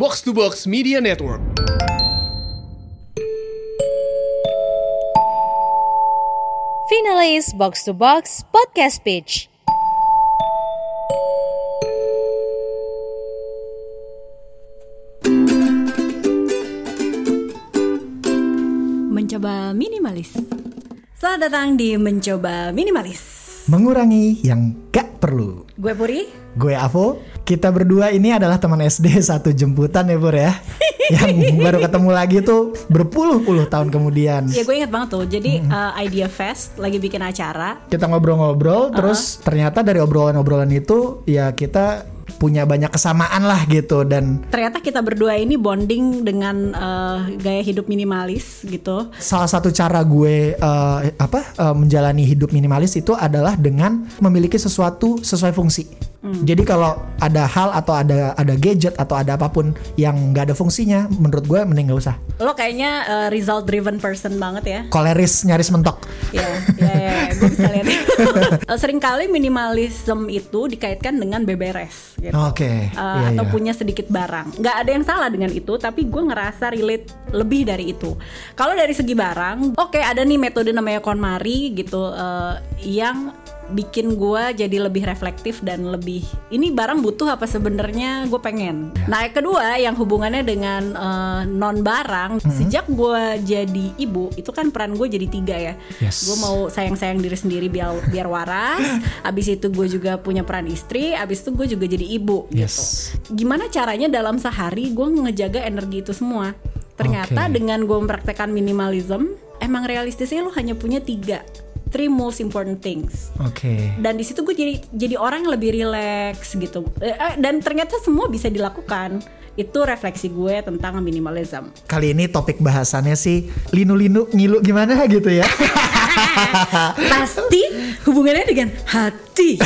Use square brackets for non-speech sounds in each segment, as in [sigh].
Box to Box Media Network. Finalis Box to Box Podcast Pitch. Mencoba minimalis. Selamat datang di Mencoba Minimalis. Mengurangi yang gak perlu. Gue Puri. Gue Avo. Kita berdua ini adalah teman SD satu jemputan ya Pur ya. [laughs] yang baru ketemu lagi tuh berpuluh-puluh tahun kemudian. Ya gue inget banget tuh. Jadi uh, Idea Fest lagi bikin acara. Kita ngobrol-ngobrol terus ternyata dari obrolan-obrolan itu ya kita punya banyak kesamaan lah gitu dan Ternyata kita berdua ini bonding dengan uh, gaya hidup minimalis gitu. salah satu cara gue eh, apa eh, menjalani hidup minimalis itu adalah dengan memiliki sesuatu sesuai fungsi. Jadi kalau ada hal atau ada ada gadget atau ada apa pun yang nggak ada fungsinya, menurut gue mending nggak usah. Lo kayaknya uh, result driven person banget ya. Koleris nyaris mentok. Ya, ya, ya, gue bisa lihat. [laughs] Eh, Seringkali minimalism itu dikaitkan dengan beberes gitu. Oke. Uh, Iya, atau iya. punya sedikit barang. Nggak ada yang salah dengan itu, tapi gue ngerasa relate lebih dari itu. Kalau dari segi barang, oke ada nih metode namanya KonMari gitu uh, yang bikin gue jadi lebih reflektif dan lebih ini barang butuh apa sebenarnya gue pengen. Ya. Nah yang kedua yang hubungannya dengan non barang, Mm-hmm. sejak gue jadi ibu itu kan peran gue jadi tiga ya. Yes. Gue mau sayang-sayang diri sendiri biar biar waras. [laughs] abis itu gue juga punya peran istri. Abis itu gue juga jadi ibu. Yes. Gitu. Gimana caranya dalam sehari gue ngejaga energi itu semua? Ternyata Oke. dengan gue mempraktekkan minimalism, emang realistisnya lo hanya punya tiga, three most important things. Oke. Dan di situ gue jadi jadi orang yang lebih relax gitu. Eh, eh, Dan ternyata semua bisa dilakukan. Itu refleksi gue tentang minimalism. Kali ini topik bahasannya sih linu-linu ngilu gimana gitu ya. [laughs] pasti hubungannya dengan hati. [laughs]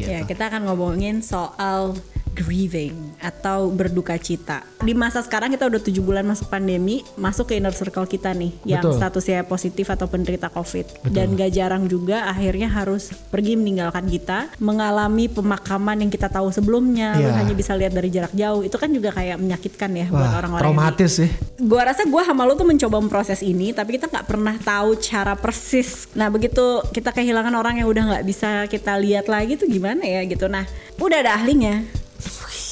Ya, kita akan ngomongin soal grieving atau berduka cita. Di masa sekarang kita udah tujuh bulan masuk pandemi, masuk ke inner circle kita nih yang Betul. statusnya positif atau penderita COVID. Dan gak jarang juga akhirnya harus pergi meninggalkan kita, mengalami pemakaman yang kita tahu sebelumnya, lu Iya. hanya bisa lihat dari jarak jauh. Itu kan juga kayak menyakitkan ya buat Wah, orang-orang yang di- traumatis sih. Gua rasa gua sama lu tuh mencoba memproses ini tapi kita nggak pernah tahu cara persis nah begitu kita kehilangan orang yang udah nggak bisa kita lihat lagi tuh gimana ya gitu nah udah ada ahlinya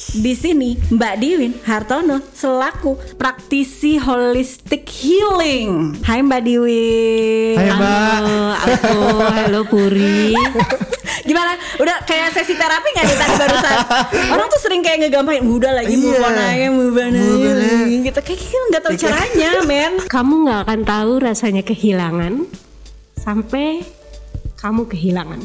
di sini Mbak Diwin Hartono selaku praktisi holistic healing Hai Mbak Diwin Hai Mbak. Halo, aku, halo Puri. [laughs] Gimana? Udah kayak sesi terapi gak nih tadi barusan? Orang tuh sering kayak ngegampain Udah lagi on Iya. aja, move on aja Move on aja. Gitu, kayak kita gak tahu caranya men [laughs] Kamu nggak akan tahu rasanya kehilangan sampai kamu kehilangan.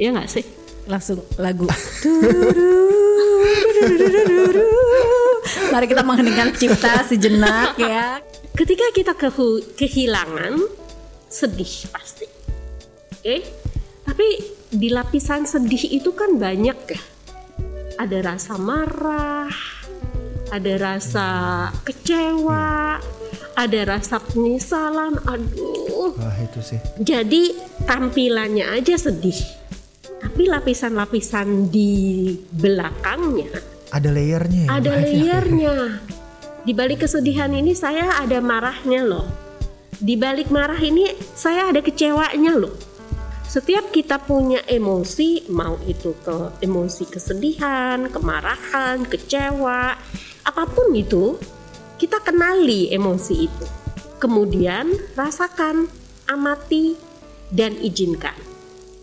Iya nggak sih? langsung lagu [laughs] [laughs] mari kita mengheningkan cipta sejenak ya Ketika kita kehu- kehilangan, sedih pasti. Oke? Tapi di lapisan sedih itu kan banyak ya. Ada rasa marah, ada rasa kecewa, ada rasa penyesalan. Aduh, Wah, itu sih. Jadi tampilannya aja sedih. Tapi lapisan-lapisan di belakangnya Ada layernya ya. ada Mbak? layernya. Di balik kesedihan ini saya ada marahnya loh. Di balik marah ini saya ada kecewanya loh. Setiap kita punya emosi, mau itu ke emosi kesedihan, kemarahan, kecewa, apa pun itu, kita kenali emosi itu. Kemudian rasakan, amati, dan izinkan.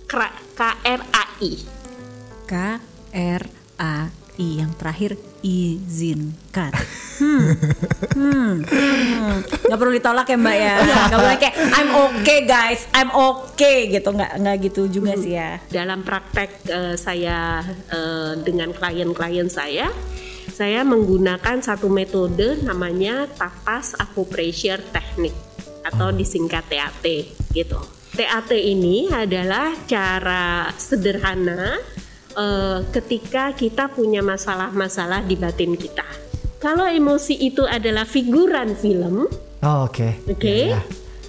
Kra- KRAI. K R A I yang terakhir izinkan [laughs] hmm. Hmm. Hmm. nggak perlu ditolak ya mbak ya nggak boleh kayak I'm okay guys I'm okay gitu nggak nggak gitu juga sih ya dalam praktek eh, saya eh, dengan klien-klien saya saya menggunakan satu metode namanya tapas acupressure technique atau disingkat TAT gitu. TAT ini adalah cara sederhana eh, ketika kita punya masalah-masalah di batin kita. Kalau emosi itu adalah figuran film, Oh, oke. Oke. Ya, ya.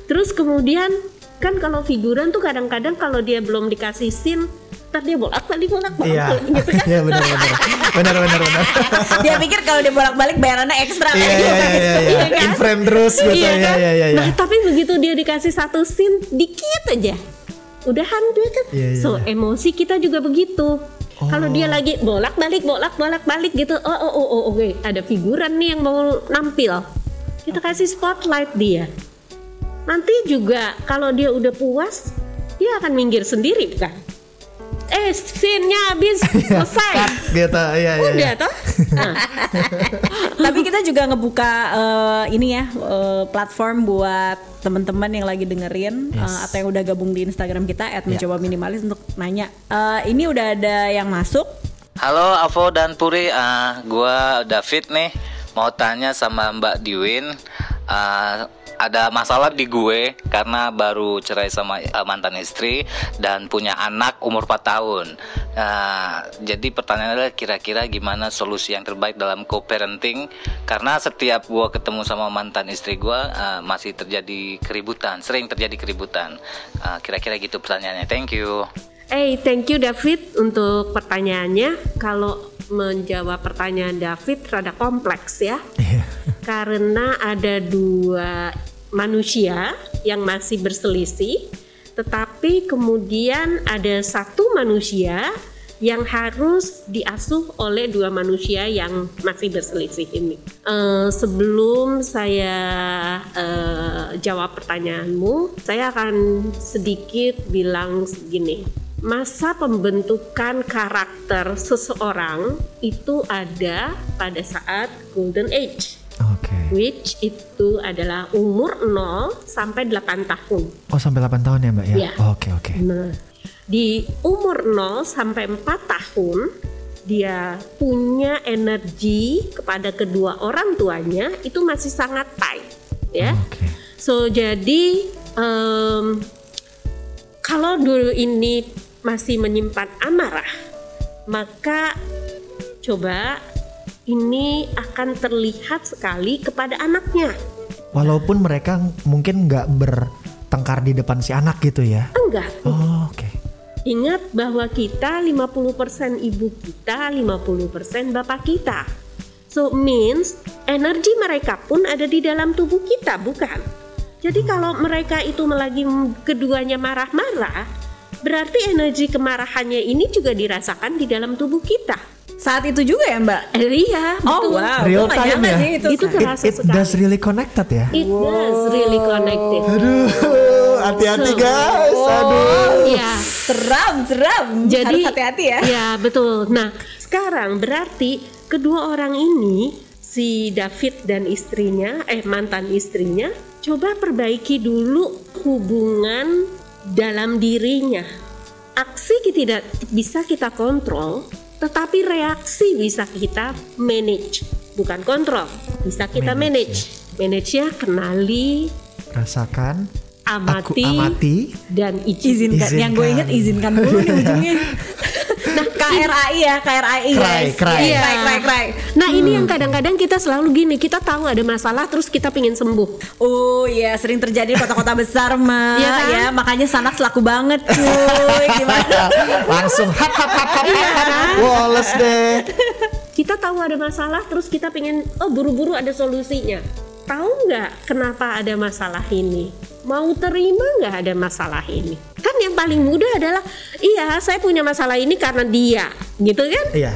Terus kemudian kan kalau figuran tuh kadang-kadang kalau dia belum dikasih scene, ntar dia bolak balik bolak balik Iya. gitu kan. [laughs] Iya benar benar. [laughs] benar benar benar. [laughs] dia pikir kalau dia bolak-balik bayarannya ekstra Iya kayak iya iya iya. Iya kan? In frame terus gitu. Iya Iya kan? iya iya. iya. Nah, tapi begitu dia dikasih satu scene dikit aja. Udahan dia kan. Iya, iya, so, iya. emosi kita juga begitu. Kalau dia lagi bolak-balik bolak-bolak-balik gitu. Oh oh oh, oh oke, ada figuran nih yang mau nampil. Kita kasih spotlight dia. Nanti juga kalau dia udah puas, dia akan minggir sendiri kan. Eh, scene-nya habis [laughs] selesai. Cut gitu. Iya iya. Udah iya. toh? [laughs] Nah, [laughs] Tapi kita juga ngebuka eh, ini ya eh, platform buat teman-teman yang lagi dengerin Yes. eh, atau yang udah gabung di Instagram kita Ya. @mencoba minimalis untuk nanya. Eh, ini udah ada yang masuk. Halo Avo dan Puri, Ah, gua David nih mau tanya sama Mbak Diwin. Ah, ada masalah di gue karena baru cerai sama eh, mantan istri dan punya anak umur 4 tahun. Ah, jadi pertanyaannya adalah kira-kira gimana solusi yang terbaik dalam co-parenting karena setiap gua ketemu sama mantan istri gua ah, masih terjadi keributan, sering terjadi keributan. Ah, kira-kira gitu pertanyaannya. Thank you. Eh, thank you David untuk pertanyaannya. Kalau menjawab pertanyaan David rada kompleks ya. Iya. Karena ada dua manusia yang masih berselisih, tetapi kemudian ada satu manusia yang harus diasuh oleh dua manusia yang masih berselisih ini. Eh, sebelum saya eh, jawab pertanyaanmu, saya akan sedikit bilang segini. Masa pembentukan karakter seseorang itu ada pada saat golden age. Which itu adalah umur 0 sampai 8 tahun. Oh sampai 8 tahun ya mbak ya? Iya. Oke oke. Nah, di umur 0 sampai 4 tahun dia punya energi kepada kedua orang tuanya itu masih sangat tight ya. Oke. So jadi em, kalau dulu ini masih menyimpan amarah, maka coba ini akan terlihat sekali kepada anaknya. Walaupun mereka mungkin nggak bertengkar di depan si anak gitu ya? Enggak. Oh, oke. Ingat bahwa kita 50% ibu kita, 50% bapak kita. So means energi mereka pun ada di dalam tubuh kita, bukan? Jadi kalau mereka itu lagi keduanya marah-marah, berarti energi kemarahannya ini juga dirasakan di dalam tubuh kita. Saat itu juga ya Mbak? Eh, iya, Oh betul. wow, Real time ya? sih itu. Itu It, terasa it sekali. does really connected ya? It does really connected. Aduh, hati-hati So- guys. Aduh. Iya. seram, seram. Jadi Harus hati-hati ya. Ya betul. Nah sekarang berarti kedua orang ini si David dan istrinya, eh mantan istrinya, coba perbaiki dulu hubungan dalam dirinya. Aksi tidak bisa kita kontrol, tetapi reaksi bisa kita manage, bukan kontrol. Bisa kita manage. Manage-nya kenali, Rasakan. Aku amati, amati. dan izin. Izinkan. Yang gue inget izinkan dulu nih ujungnya. [laughs] KRAI ya, KRAI Cry, guys. cry. Iya, cry, cry, cry. Nah ini yang kadang-kadang kita selalu gini, kita tahu ada masalah terus kita pingin sembuh. Oh iya sering terjadi di kota-kota besar mah Iya kan? ya makanya sanak selaku banget cuy gimana [laughs] Langsung hap hap hap hap Iya hap. kan? Woles deh. Kita tahu ada masalah terus kita pingin, oh buru-buru ada solusinya. Tahu nggak kenapa ada masalah ini? Mau terima nggak ada masalah ini? Kan yang paling mudah adalah, iya saya punya masalah ini karena dia, gitu kan? Iya.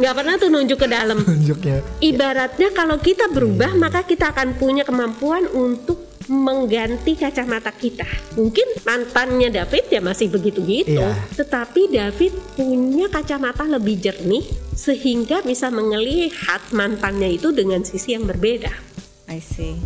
Nggak pernah tuh nunjuk ke dalam. [laughs] Tunjuknya. Ibaratnya kalau kita berubah maka kita akan punya kemampuan untuk mengganti kacamata kita. Mungkin mantannya David ya masih begitu-gitu, Iya. tetapi David punya kacamata lebih jernih sehingga bisa melihat mantannya itu dengan sisi yang berbeda. I see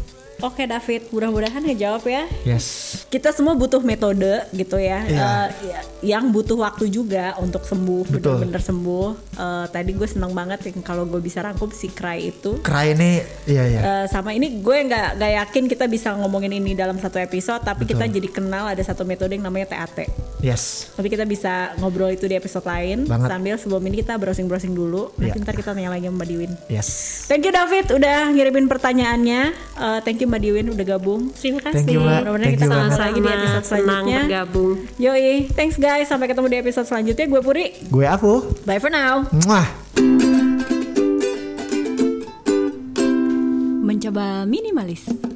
Oke David, mudah-mudahan ngejawab ya. Yes. Kita semua butuh metode gitu ya, Iya. Eh, ya, yang butuh waktu juga untuk sembuh, Betul. bener-bener sembuh. Eh, tadi gue seneng banget yang kalau gue bisa rangkum si Cry itu. Cry ini, iya iya. Eh, sama ini gue nggak nggak yakin kita bisa ngomongin ini dalam satu episode, tapi kita jadi kenal ada satu metode yang namanya TAT. Yes. Tapi kita bisa ngobrol itu di episode lain. Banget. Sambil sebelum ini kita browsing-browsing dulu. Nanti yeah. ntar kita tanya lagi sama Diwin. Yes. Thank you David udah ngirimin pertanyaannya. Uh, thank you Mbak Diwin udah gabung. Terima kasih. Thank you Mbak. Thank kita kita sama lagi di episode selanjutnya. Senang bergabung. Yoi. Thanks guys. Sampai ketemu di episode selanjutnya. Gue Puri. Gue aku. Bye for now. Mwah. Mencoba minimalis.